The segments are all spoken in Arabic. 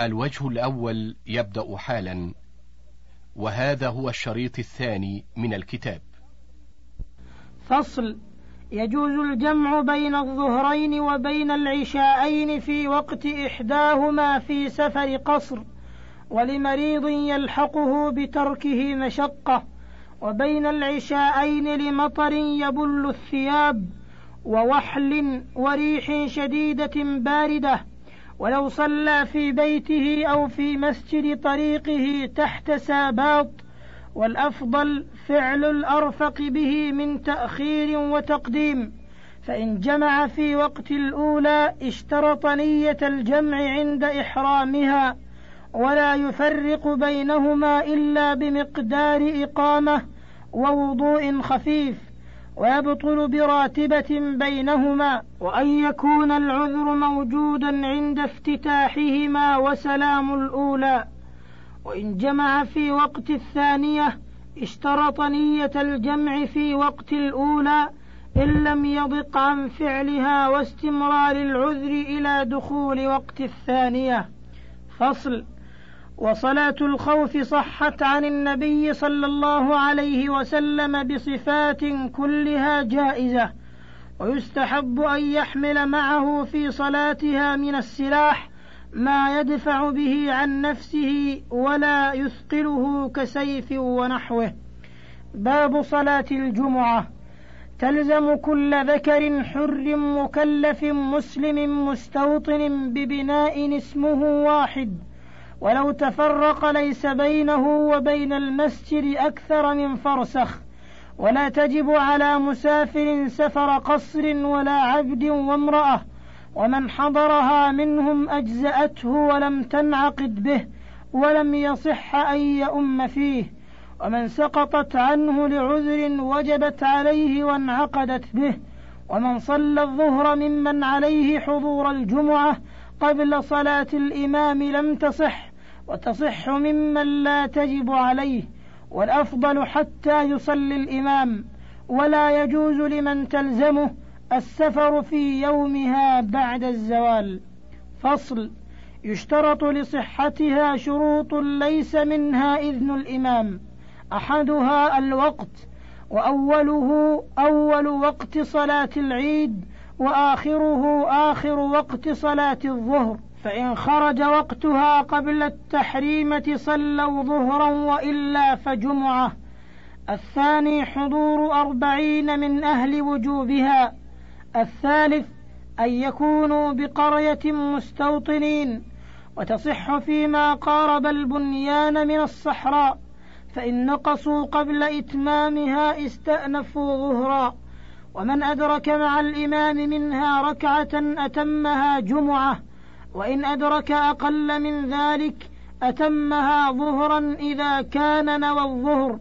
الوجه الأول يبدأ حالا وهذا هو الشريط الثاني من الكتاب. فصل يجوز الجمع بين الظهرين وبين العشاءين في وقت إحداهما في سفر قصر ولمريض يلحقه بتركه مشقة وبين العشاءين لمطر يبل الثياب ووحل وريح شديدة باردة ولو صلى في بيته أو في مسجد طريقه تحت ساباط والأفضل فعل الأرفق به من تأخير وتقديم فإن جمع في وقت الأولى اشترط نية الجمع عند إحرامها ولا يفرق بينهما إلا بمقدار إقامة ووضوء خفيف. ويبطل براتبة بينهما وأن يكون العذر موجودا عند افتتاحهما وسلام الأولى. وإن جمع في وقت الثانية اشترط نية الجمع في وقت الأولى إن لم يضق عن فعلها واستمرار العذر إلى دخول وقت الثانية. فصل. وصلاة الخوف صحت عن النبي صلى الله عليه وسلم بصفات كلها جائزة ويستحب أن يحمل معه في صلاتها من السلاح ما يدفع به عن نفسه ولا يثقله كسيف ونحوه. باب صلاة الجمعة. تلزم كل ذكر حر مكلف مسلم مستوطن ببناء اسمه واحد. ولو تفرق ليس بينه وبين المسجد أكثر من فرسخ ولا تجب على مسافر سفر قصر ولا عبد وامرأة ومن حضرها منهم أجزأته ولم تنعقد به ولم يصح أن يؤم فيه ومن سقطت عنه لعذر وجبت عليه وانعقدت به ومن صلى الظهر ممن عليه حضور الجمعة قبل صلاة الإمام لم تصح وتصح ممن لا تجب عليه والأفضل حتى يصلي الإمام ولا يجوز لمن تلزمه السفر في يومها بعد الزوال. فصل يشترط لصحتها شروط ليس منها إذن الإمام. أحدها الوقت وأوله أول وقت صلاة العيد وآخره آخر وقت صلاة الظهر. فإن خرج وقتها قبل التحريمة صلوا ظهرا وإلا فجمعة. الثاني حضور أربعين من أهل وجوبها. الثالث أن يكونوا بقرية مستوطنين. وتصح فيما قارب البنيان من الصحراء. فإن نقصوا قبل إتمامها استأنفوا ظهرا. ومن أدرك مع الإمام منها ركعة أتمها جمعة. وإن أدرك أقل من ذلك أتمها ظهرا إذا كان نوى الظهر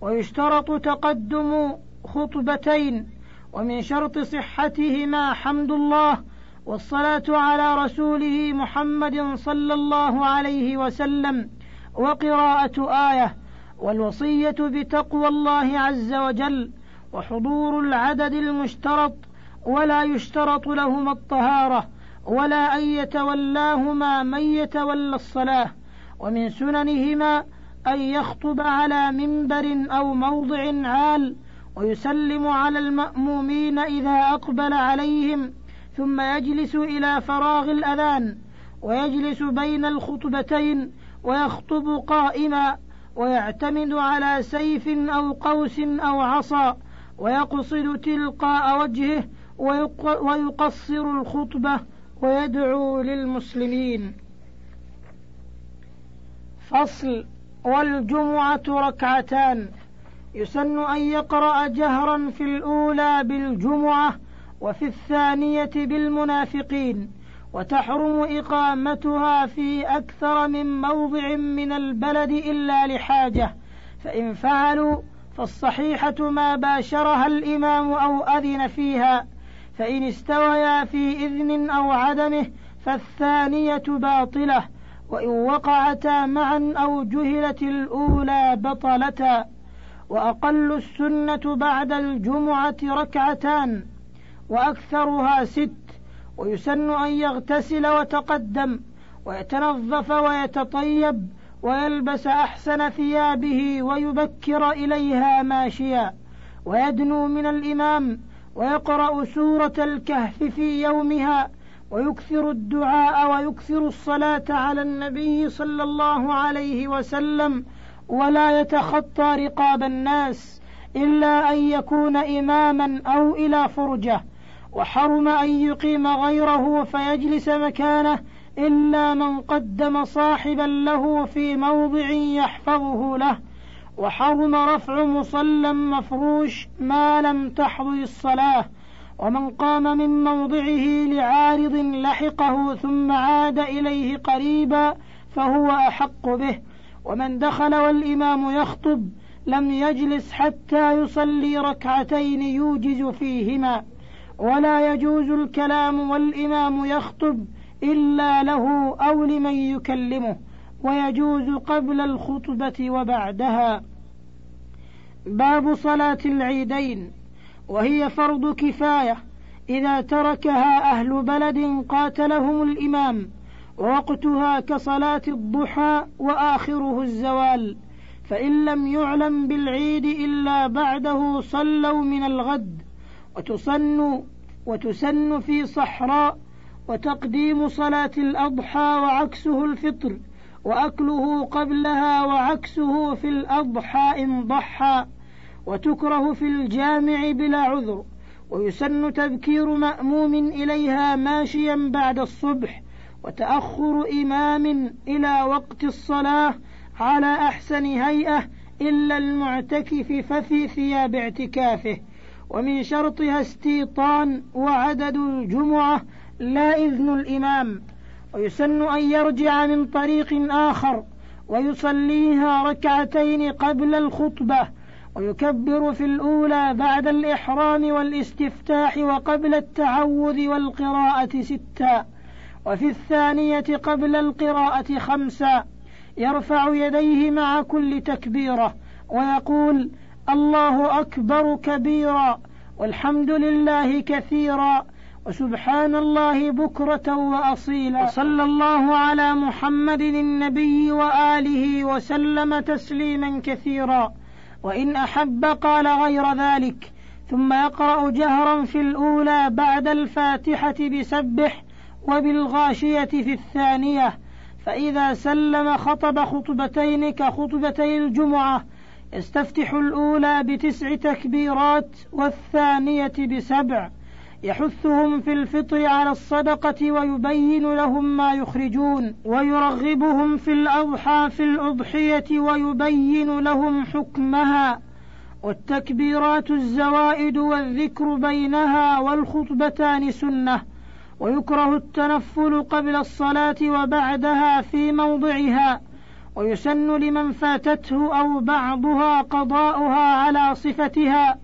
ويشترط تقدم خطبتين ومن شرط صحتهما حمد الله والصلاة على رسوله محمد صلى الله عليه وسلم وقراءة آية والوصية بتقوى الله عز وجل وحضور العدد المشترط ولا يشترط لهما الطهارة ولا أن يتولاهما من يتولى الصلاة ومن سننهما أن يخطب على منبر أو موضع عال ويسلم على المأمومين إذا أقبل عليهم ثم يجلس إلى فراغ الأذان ويجلس بين الخطبتين ويخطب قائما ويعتمد على سيف أو قوس أو عصا ويقصد تلقاء وجهه ويقصر الخطبة. ويدعو للمسلمين. فصل والجمعة ركعتان. يسن أن يقرأ جهرا في الأولى بالجمعة وفي الثانية بالمنافقين وتحرم إقامتها في أكثر من موضع من البلد إلا لحاجة. فإن فعلوا فالصحيحة ما باشرها الإمام أو أذن فيها. فإن استويا في إذن أو عدمه فالثانية باطلة وإن وقعتا معا أو جهلت الأولى بطلتا وأقل السنة بعد الجمعة ركعتان وأكثرها ست ويسن أن يغتسل وتقدم ويتنظف ويتطيب ويلبس أحسن ثيابه ويبكر إليها ماشيا ويدنو من الإمام ويقرأ سورة الكهف في يومها ويكثر الدعاء ويكثر الصلاة على النبي صلى الله عليه وسلم ولا يتخطى رقاب الناس إلا أن يكون إماما أو إلى فرجة وحرم أن يقيم غيره فيجلس مكانه إلا من قدم صاحبا له في موضع يحفظه له وحرم رفع مصلى مفروش ما لم تحضر الصلاة ومن قام من موضعه لعارض لحقه ثم عاد إليه قريبا فهو أحق به ومن دخل والإمام يخطب لم يجلس حتى يصلي ركعتين يوجز فيهما ولا يجوز الكلام والإمام يخطب إلا له أو لمن يكلمه. ويجوز قبل الخطبة وبعدها. باب صلاة العيدين. وهي فرض كفاية. إذا تركها أهل بلد قاتلهم الإمام ووقتها كصلاة الضحى وآخره الزوال. فإن لم يعلم بالعيد إلا بعده صلوا من الغد. وتسن وتسن في صحراء وتقديم صلاة الأضحى وعكسه الفطر. وأكله قبلها وعكسه في الأضحى إن ضحى وتكره في الجامع بلا عذر ويسن تذكير مأموم إليها ماشيا بعد الصبح وتأخر إمام إلى وقت الصلاة على أحسن هيئة إلا المعتكف ففي ثياب اعتكافه. ومن شرطها استيطان وعدد الجمعة لا إذن الإمام. ويسن أن يرجع من طريق آخر ويصليها ركعتين قبل الخطبة ويكبر في الأولى بعد الإحرام والاستفتاح وقبل التعوذ والقراءة ستا وفي الثانية قبل القراءة خمسا يرفع يديه مع كل تكبيرة ويقول الله أكبر كبيرا والحمد لله كثيرا وسبحان الله بكرة وأصيلا. وصلى الله على محمد النبي وآله وسلم تسليما كثيرا. وإن أحب قال غير ذلك. ثم يقرأ جهرا في الأولى بعد الفاتحة بسبح وبالغاشية في الثانية. فإذا سلم خطب خطبتين كخطبتي الجمعة. يستفتح الأولى بتسع تكبيرات والثانية بسبع. يحثهم في الفطر على الصدقة ويبين لهم ما يخرجون ويرغبهم في الأضحى في الأضحية ويبين لهم حكمها. والتكبيرات الزوائد والذكر بينها والخطبتان سنة. ويكره التنفل قبل الصلاة وبعدها في موضعها. ويسن لمن فاتته أو بعضها قضاؤها على صفتها.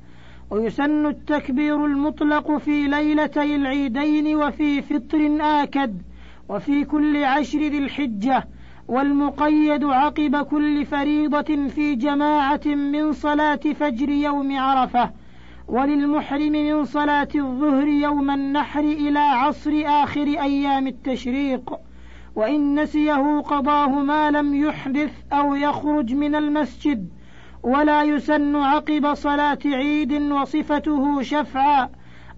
ويسن التكبير المطلق في ليلتي العيدين وفي فطر آكد وفي كل عشر ذي الحجة والمقيد عقب كل فريضة في جماعة من صلاة فجر يوم عرفة وللمحرم من صلاة الظهر يوم النحر إلى عصر آخر أيام التشريق وإن نسيه قضاه ما لم يحدث أو يخرج من المسجد ولا يسن عقب صلاة عيد وصفته شفعا.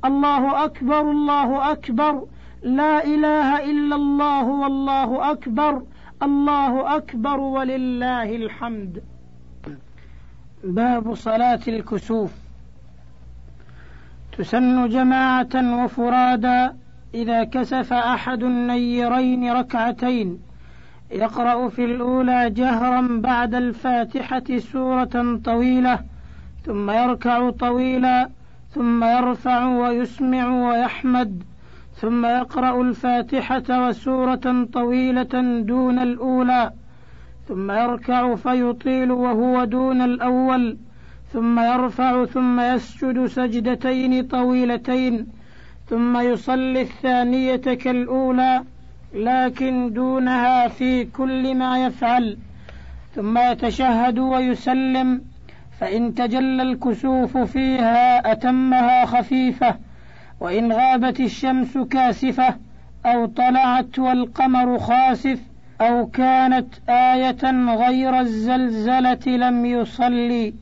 الله أكبر الله أكبر. لا إله إلا الله والله أكبر. الله أكبر ولله الحمد. باب صلاة الكسوف. تسن جماعة وفرادا إذا كسف أحد النيرين ركعتين. يقرأ في الأولى جهرا بعد الفاتحة سورة طويلة ثم يركع طويلا ثم يرفع ويسمع ويحمد ثم يقرأ الفاتحة وسورة طويلة دون الأولى ثم يركع فيطيل وهو دون الأول ثم يرفع ثم يسجد سجدتين طويلتين ثم يصلي الثانية كالأولى. لكن دونها في كل ما يفعل ثم يتشهد ويسلم فإن تجلى الكسوف فيها أتمها خفيفة وإن غابت الشمس كاسفة أو طلعت والقمر خاسف أو كانت آية غير الزلزلة لم يصلي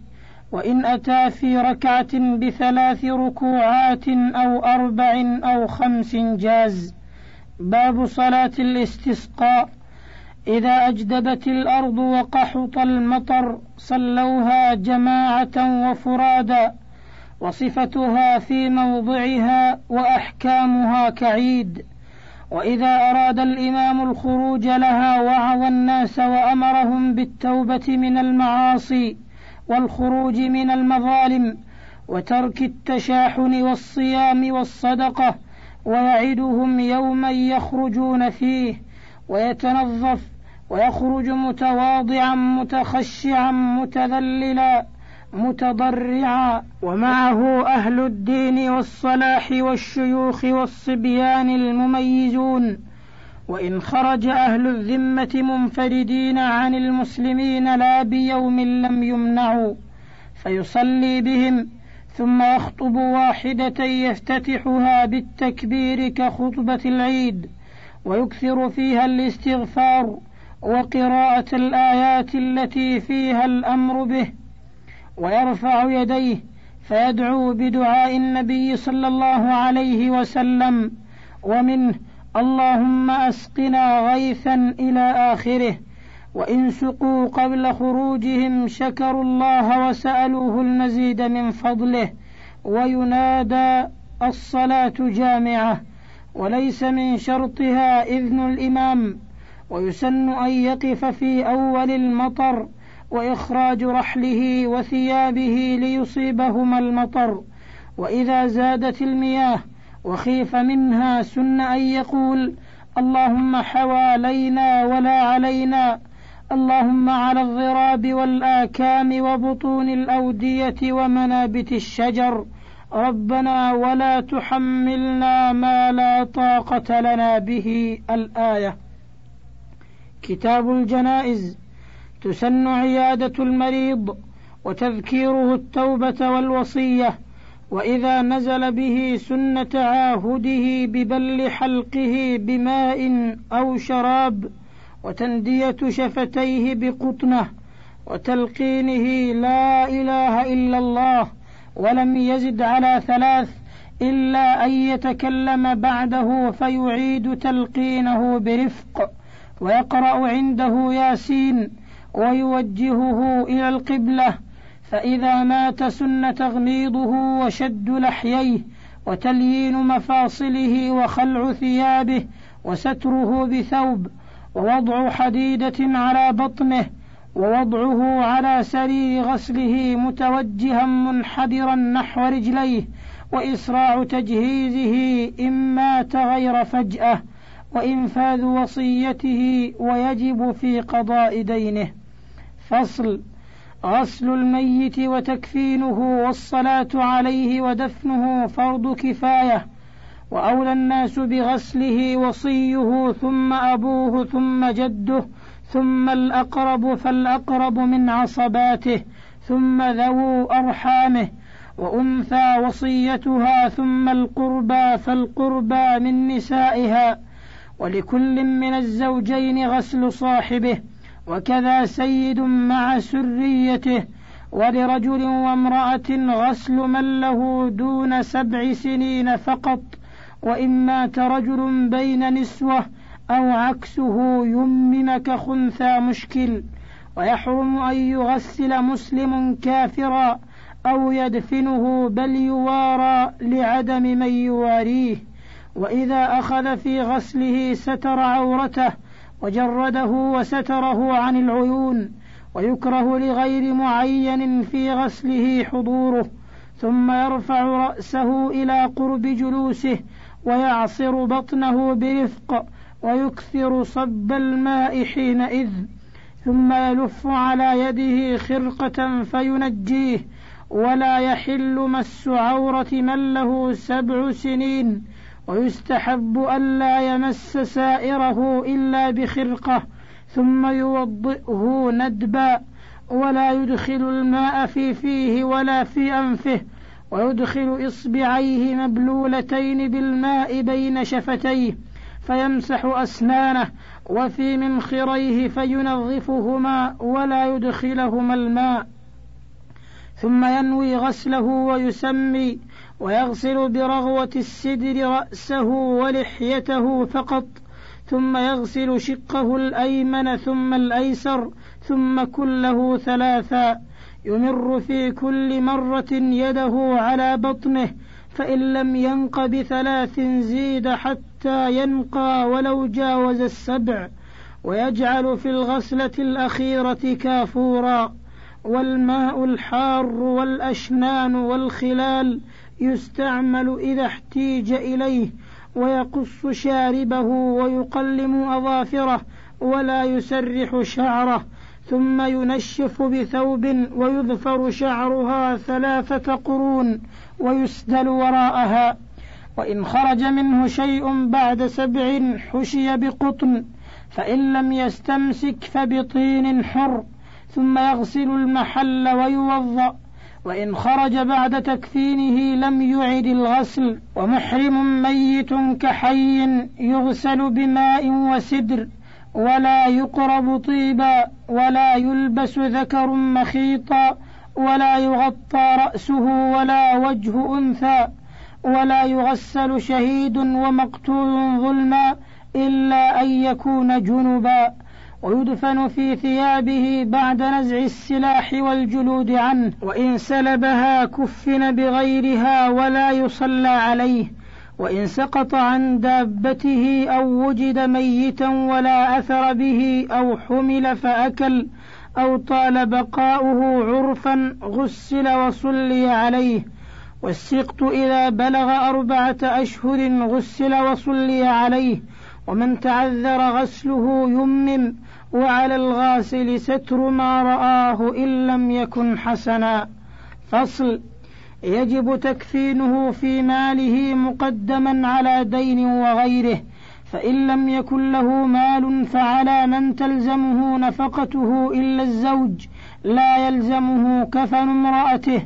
وإن أتى في ركعة بثلاث ركوعات أو أربع أو خمس جاز. باب صلاة الاستسقاء. إذا أجدبت الأرض وقحط المطر صلوها جماعة وفرادا وصفتها في موضعها وأحكامها كعيد. وإذا أراد الإمام الخروج لها وعظ الناس وأمرهم بالتوبة من المعاصي والخروج من المظالم وترك التشاحن والصيام والصدقة ويعدهم يوما يخرجون فيه ويتنظف ويخرج متواضعا متخشعا متذللا متضرعا. ومعه أهل الدين والصلاح والشيوخ والصبيان المميزون. وإن خرج أهل الذمة منفردين عن المسلمين لا بيوم لم يمنعوا. فيصلي بهم ثم يخطب واحدة يفتتحها بالتكبير كخطبة العيد ويكثر فيها الاستغفار وقراءة الآيات التي فيها الأمر به ويرفع يديه فيدعو بدعاء النبي صلى الله عليه وسلم ومنه اللهم أسقنا غيثا إلى آخره وإن سقوا قبل خروجهم شكروا الله وسألوه المزيد من فضله وينادى الصلاة جامعة وليس من شرطها إذن الإمام ويسن أن يقف في أول المطر وإخراج رحله وثيابه ليصيبهما المطر وإذا زادت المياه وخيف منها سن أن يقول اللهم حوالينا ولا علينا اللهم على الضراب والآكام وبطون الأودية ومنابت الشجر. ربنا ولا تحملنا ما لا طاقة لنا به. الآية. كتاب الجنائز. تسن عيادة المريض وتذكيره التوبة والوصية. وإذا نزل به سن تعاهده ببل حلقه بماء أو شراب وتندية شفتيه بقطنة وتلقينه لا إله إلا الله ولم يزد على ثلاث إلا أن يتكلم بعده فيعيد تلقينه برفق ويقرأ عنده ياسين ويوجهه إلى القبلة فإذا مات سن تغميضه وشد لحييه وتليين مفاصله وخلع ثيابه وستره بثوب ووضع حديدة على بطنه ووضعه على سرير غسله متوجها منحدرا نحو رجليه وإسراع تجهيزه إن مات غير فجأة وإنفاذ وصيته ويجب في قضاء دينه. فصل غسل الميت وتكفينه والصلاة عليه ودفنه فرض كفاية وأولى الناس بغسله وصيه ثم أبوه ثم جده ثم الأقرب فالأقرب من عصباته ثم ذو أرحامه وأنثى وصيتها ثم القربى فالقربى من نسائها ولكل من الزوجين غسل صاحبه وكذا سيد مع سريته ولرجل وامرأة غسل من له دون سبع سنين فقط وإن مات رجل بين نسوة أو عكسه يمم كخنثى مشكل ويحرم أن يغسل مسلم كافرا أو يدفنه بل يوارى لعدم من يواريه. وإذا أخذ في غسله ستر عورته وجرده وستره عن العيون ويكره لغير معين في غسله حضوره ثم يرفع رأسه إلى قرب جلوسه ويعصر بطنه برفق ويكثر صب الماء حينئذ ثم يلف على يده خرقة فينجيه ولا يحل مس عورة من له سبع سنين ويستحب ألا يمس سائره إلا بخرقة ثم يوضئه ندبا ولا يدخل الماء في فيه ولا في أنفه ويدخل إصبعيه مبلولتين بالماء بين شفتيه فيمسح أسنانه وفي منخريه فينظفهما ولا يدخلهما الماء. ثم ينوي غسله ويسمي ويغسل برغوة السدر رأسه ولحيته فقط. ثم يغسل شقه الأيمن ثم الأيسر ثم كله ثلاثا. يمر في كل مرة يده على بطنه فإن لم ينق بثلاث زيد حتى ينقى ولو جاوز السبع. ويجعل في الغسلة الأخيرة كافورا. والماء الحار والأشنان والخلال يستعمل إذا احتيج إليه. ويقص شاربه ويقلم أظافره ولا يسرح شعره. ثم ينشف بثوب ويظفر شعرها ثلاثة قرون ويسدل وراءها. وإن خرج منه شيء بعد سبع حشي بقطن فإن لم يستمسك فبطين حر ثم يغسل المحل ويوضأ. وإن خرج بعد تكفينه لم يعد الغسل. ومحرم ميت كحي يغسل بماء وسدر. ولا يقرب طيبا ولا يلبس ذكر مخيطا ولا يغطى رأسه ولا وجه أنثى ولا يغسل شهيد ومقتول ظلما إلا أن يكون جنبا ويدفن في ثيابه بعد نزع السلاح والجلود عنه وإن سلبها كفن بغيرها ولا يصلى عليه وإن سقط عن دابته أو وجد ميتا ولا أثر به أو حمل فأكل أو طال بقاؤه عرفا غسل وصلي عليه. والسقط إذا بلغ أربعة أشهر غسل وصلي عليه. ومن تعذر غسله يمم. وعلى الغاسل ستر ما رآه إن لم يكن حسنا. فصل. يجب تكفينه في ماله مقدما على دين وغيره فإن لم يكن له مال فعلى من تلزمه نفقته إلا الزوج لا يلزمه كفن امرأته.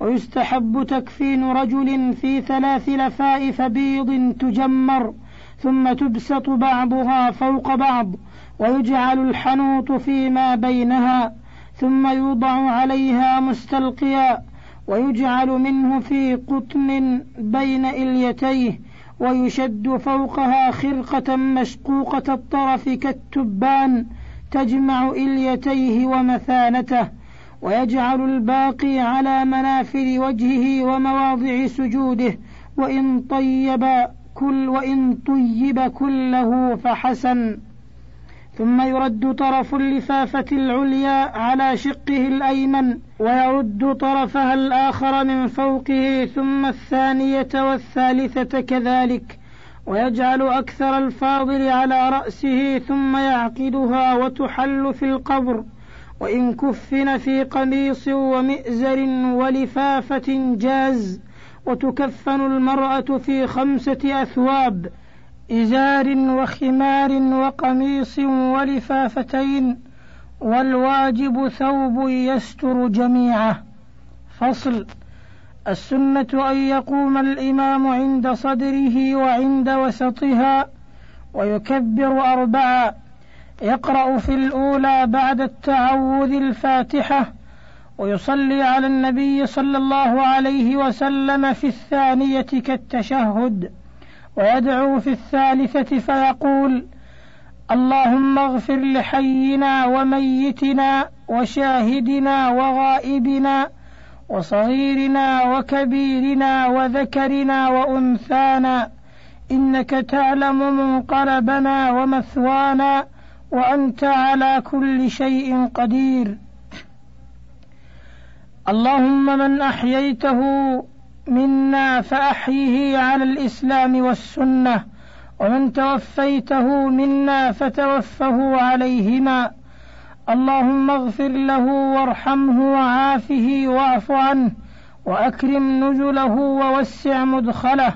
ويستحب تكفين رجل في ثلاث لفائف بيض تجمر ثم تبسط بعضها فوق بعض ويجعل الحنوط فيما بينها ثم يوضع عليها مستلقيا. ويجعل منه في قطن بين إليتيه ويشد فوقها خرقة مشقوقة الطرف كالتبان تجمع إليتيه ومثانته ويجعل الباقي على منافذ وجهه ومواضع سجوده وإن طيب كل وإن طيب كله فحسن. ثم يرد طرف اللفافة العليا على شقه الأيمن ويرد طرفها الآخر من فوقه ثم الثانية والثالثة كذلك ويجعل أكثر الفاضل على رأسه ثم يعقدها وتحل في القبر. وإن كفن في قميص ومئزر ولفافة جاز وتكفن المرأة في خمسة أثواب. إزار وخمار وقميص ولفافتين والواجب ثوب يستر جميعه. فصل السنة أن يقوم الإمام عند صدره وعند وسطها ويكبر أربعا يقرأ في الأولى بعد التعوذ الفاتحة ويصلي على النبي صلى الله عليه وسلم في الثانية كالتشهد. ويدعو في الثالثة فيقول اللهم اغفر لحينا وميتنا وشاهدنا وغائبنا وصغيرنا وكبيرنا وذكرنا وأنثانا إنك تعلم منقلبنا ومثوانا وأنت على كل شيء قدير. اللهم من أحييته منا فأحيه على الإسلام والسنة ومن توفيته منا فتوفه عليهما. اللهم اغفر له وارحمه وعافه واعف عنه وأكرم نزله ووسع مدخله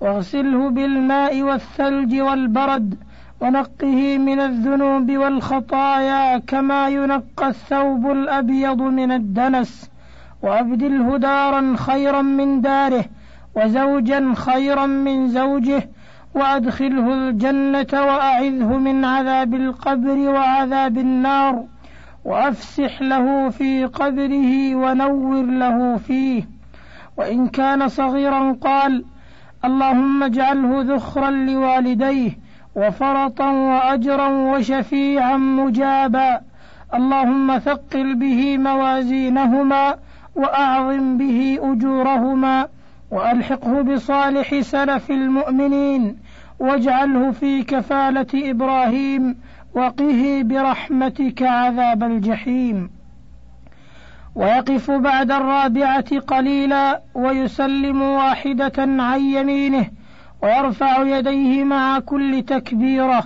واغسله بالماء والثلج والبرد ونقه من الذنوب والخطايا كما ينقى الثوب الأبيض من الدنس. وأبدله دارا خيرا من داره وزوجا خيرا من زوجه وأدخله الجنة وأعذه من عذاب القبر وعذاب النار وأفسح له في قبره ونور له فيه. وإن كان صغيرا قال اللهم اجعله ذخرا لوالديه وفرطا وأجرا وشفيعا مجابا. اللهم ثقل به موازينهما وأعظم به أجورهما وألحقه بصالح سلف المؤمنين واجعله في كفالة إبراهيم وقه برحمتك عذاب الجحيم. ويقف بعد الرابعة قليلا ويسلم واحدة عن يمينه ويرفع يديه مع كل تكبيره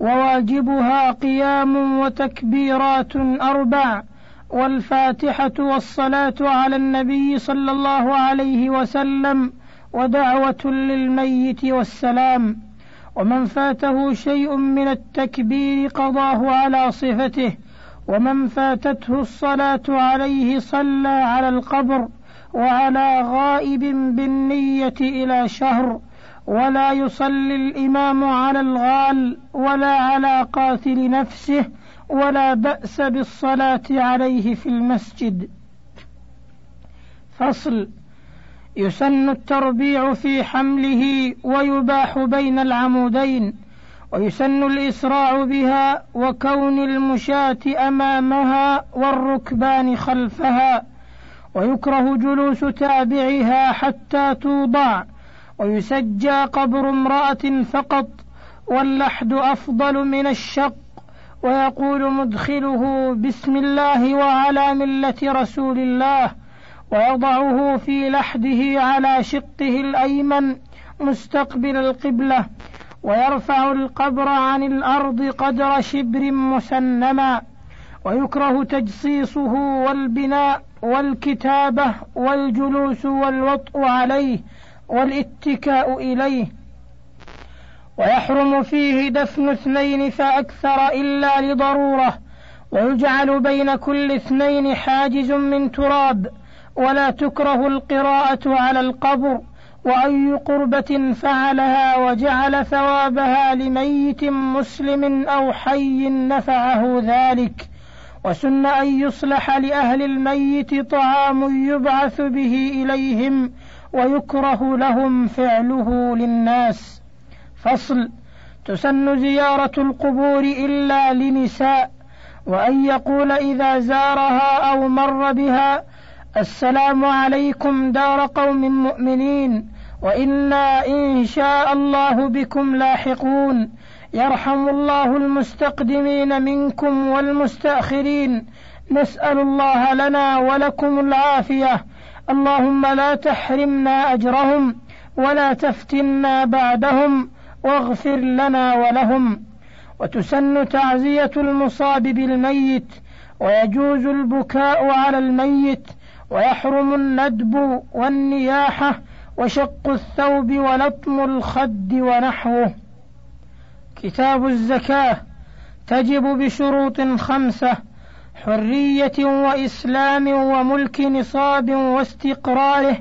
وواجبها قيام وتكبيرات أربع والفاتحة والصلاة على النبي صلى الله عليه وسلم ودعوة للميت والسلام. ومن فاته شيء من التكبير قضاه على صفته ومن فاتته الصلاة عليه صلى على القبر وعلى غائب بالنية إلى شهر. ولا يصلي الإمام على الغال ولا على قاتل نفسه ولا بأس بالصلاة عليه في المسجد. فصل يسن التربيع في حمله ويباح بين العمودين ويسن الإسراع بها وكون المشاة أمامها والركبان خلفها ويكره جلوس تابعها حتى توضع ويسجى قبر امرأة فقط واللحد أفضل من الشق ويقول مدخله بسم الله وعلى ملة رسول الله ويضعه في لحده على شقه الأيمن مستقبل القبلة ويرفع القبر عن الأرض قدر شبر مسنما ويكره تجصيصه والبناء والكتابة والجلوس والوطء عليه والاتكاء إليه. ويحرم فيه دفن اثنين فأكثر إلا لضرورة. ويجعل بين كل اثنين حاجز من تراب. ولا تكره القراءة على القبر. وأي قربة فعلها وجعل ثوابها لميت مسلم أو حي نفعه ذلك. وسن أن يصلح لأهل الميت طعام يبعث به إليهم ويكره لهم فعله للناس. فصل. تسن زيارة القبور إلا لنساء وأن يقول إذا زارها أو مر بها السلام عليكم دار قوم مؤمنين وإنا إن شاء الله بكم لاحقون. يرحم الله المستقدمين منكم والمستأخرين. نسأل الله لنا ولكم العافية. اللهم لا تحرمنا أجرهم ولا تفتنا بعدهم. واغفر لنا ولهم وتسن تعزية المصاب بالميت ويجوز البكاء على الميت ويحرم الندب والنياحه وشق الثوب ولطم الخد ونحوه. كتاب الزكاة تجب بشروط خمسة حرية وإسلام وملك نصاب واستقراره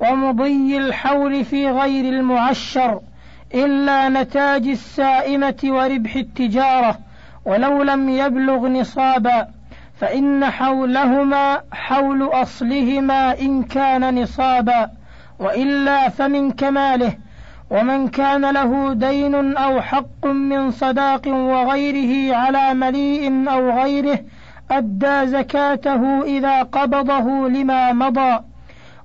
ومضي الحول في غير المعشر. إلا نتاج السائمة وربح التجارة ولو لم يبلغ نصابا فإن حولهما حول أصلهما إن كان نصابا وإلا فمن كماله ومن كان له دين أو حق من صداق وغيره على مليء أو غيره أدى زكاته إذا قبضه لما مضى.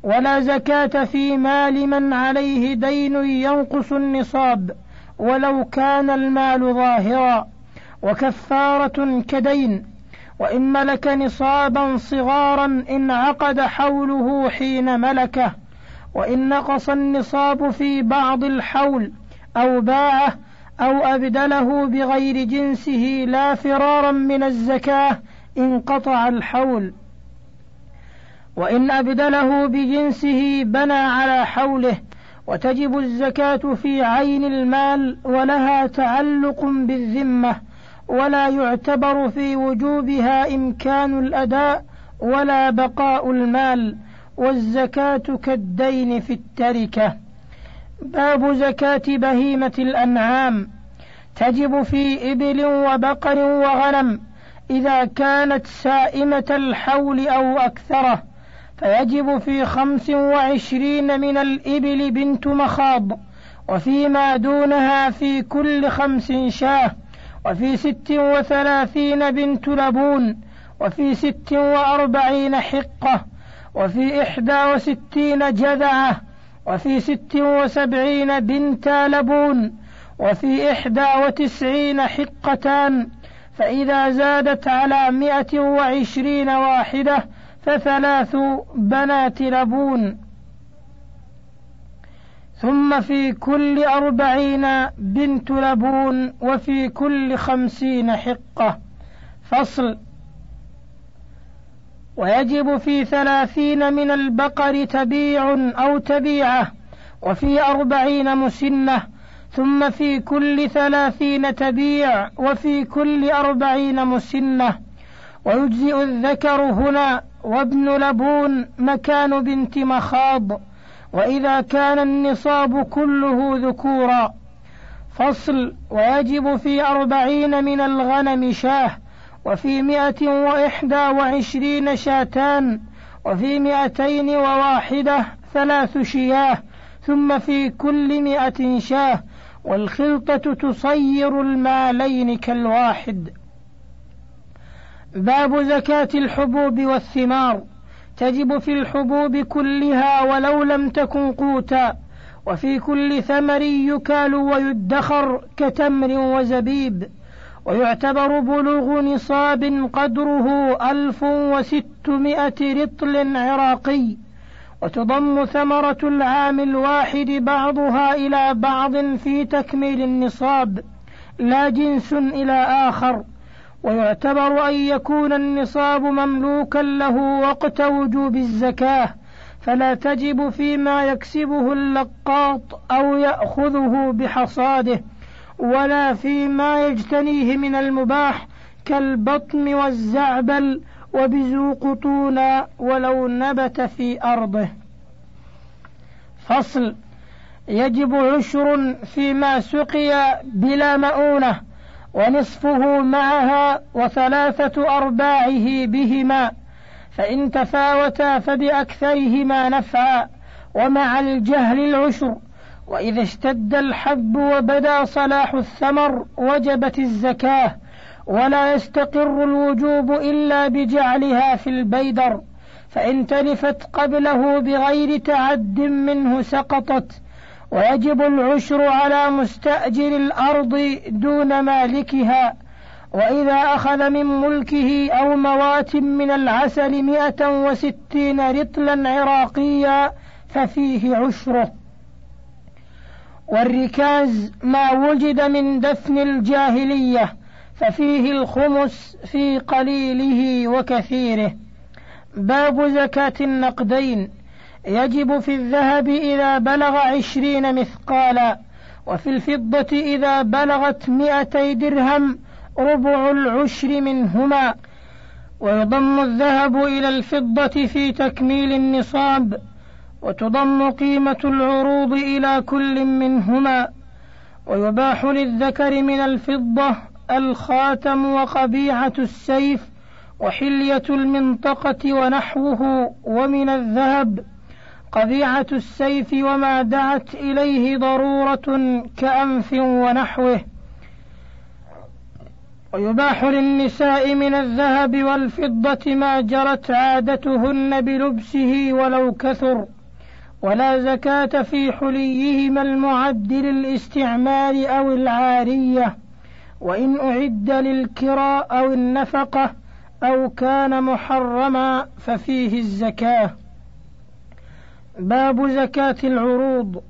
ولا زكاة في مال من عليه دين ينقص النصاب ولو كان المال ظاهرا. وكفارة كدين وإن ملك نصابا صغارا انعقد حوله حين ملكه وإن نقص النصاب في بعض الحول أو باعه أو أبدله بغير جنسه لا فرارا من الزكاة انقطع الحول. وإن أبدله بجنسه بنى على حوله وتجب الزكاة في عين المال ولها تعلق بالذمة ولا يعتبر في وجوبها إمكان الأداء ولا بقاء المال والزكاة كالدين في التركة. باب زكاة بهيمة الأنعام. تجب في إبل وبقر وغنم إذا كانت سائمة الحول أو أكثره. فيجب في خمس وعشرين من الإبل بنت مخاض وفيما دونها في كل خمس شاة وفي ست وثلاثين بنت لبون وفي ست وأربعين حقة وفي إحدى وستين جذعة وفي ست وسبعين بنت لبون وفي إحدى وتسعين حقتان فإذا زادت على مائة وعشرين واحدة فثلاث بنات لبون. ثم في كل أربعين بنت لبون وفي كل خمسين حقة. فصل. ويجب في ثلاثين من البقر تبيع أو تبيعة وفي أربعين مسنة. ثم في كل ثلاثين تبيع وفي كل أربعين مسنة. ويجزئ الذكر هنا وابن لبون مكان بنت مخاض وإذا كان النصاب كله ذكورا. فصل ويجب في أربعين من الغنم شاة وفي مائة وإحدى وعشرين شاتان وفي مائتين وواحدة ثلاث شياه ثم في كل مائة شاة. والخلطة تصير المالين كالواحد. باب زكاة الحبوب والثمار. تجب في الحبوب كلها ولو لم تكن قوتا وفي كل ثمر يكال ويدخر كتمر وزبيب. ويعتبر بلوغ نصاب قدره ألف وستمائة رطل عراقي. وتضم ثمرة العام الواحد بعضها إلى بعض في تكميل النصاب. لا جنس إلى آخر. ويعتبر أن يكون النصاب مملوكا له وقت وجوب الزكاة فلا تجب فيما يكسبه اللقاط أو يأخذه بحصاده ولا فيما يجتنيه من المباح كالبطن والزعبل وبزوقطون ولو نبت في أرضه. فصل يجب عشر فيما سقي بلا مؤونة ونصفه معها وثلاثة أرباعه بهما فإن تفاوتا فبأكثرهما نفعا ومع الجهل العشر وإذا اشتد الحب وبدا صلاح الثمر وجبت الزكاة ولا يستقر الوجوب إلا بجعلها في البيدر فإن تلفت قبله بغير تعد منه سقطت ويجب العشر على مستأجر الأرض دون مالكها وإذا أخذ من ملكه أو موات من العسل مئة وستين رطلا عراقيا ففيه عشره. والركاز ما وجد من دفن الجاهلية ففيه الخمس في قليله وكثيره. باب زكاة النقدين. يجب في الذهب إذا بلغ عشرين مثقالا وفي الفضة إذا بلغت مئتي درهم ربع العشر منهما. ويضم الذهب إلى الفضة في تكميل النصاب وتضم قيمة العروض إلى كل منهما. ويباح للذكر من الفضة الخاتم وقبيعة السيف وحلية المنطقة ونحوه ومن الذهب. قبيعة السيف وما دعت إليه ضرورة كأنف ونحوه. ويباح للنساء من الذهب والفضة ما جرت عادتهن بلبسه ولو كثر. ولا زكاة في حليهما المعد للاستعمال أو العارية. وإن أعد للكراء أو النفقة أو كان محرما ففيه الزكاة. باب زكاة العروض.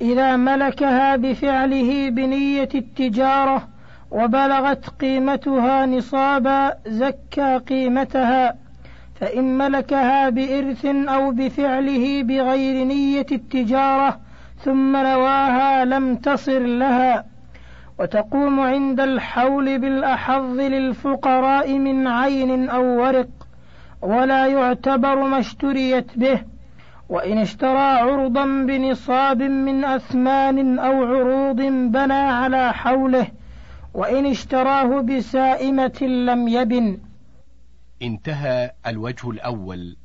إذا ملكها بفعله بنية التجارة وبلغت قيمتها نصابا زكى قيمتها. فإن ملكها بإرث أو بفعله بغير نية التجارة ثم نواها لم تصر لها. وتقوم عند الحول بالأحظ للفقراء من عين أو ورق ولا يعتبر ما اشتريت به. وإن اشترى عرضا بنصاب من أثمان أو عروض بنى على حوله وإن اشتراه بسائمة لم يبن. انتهى الوجه الأول.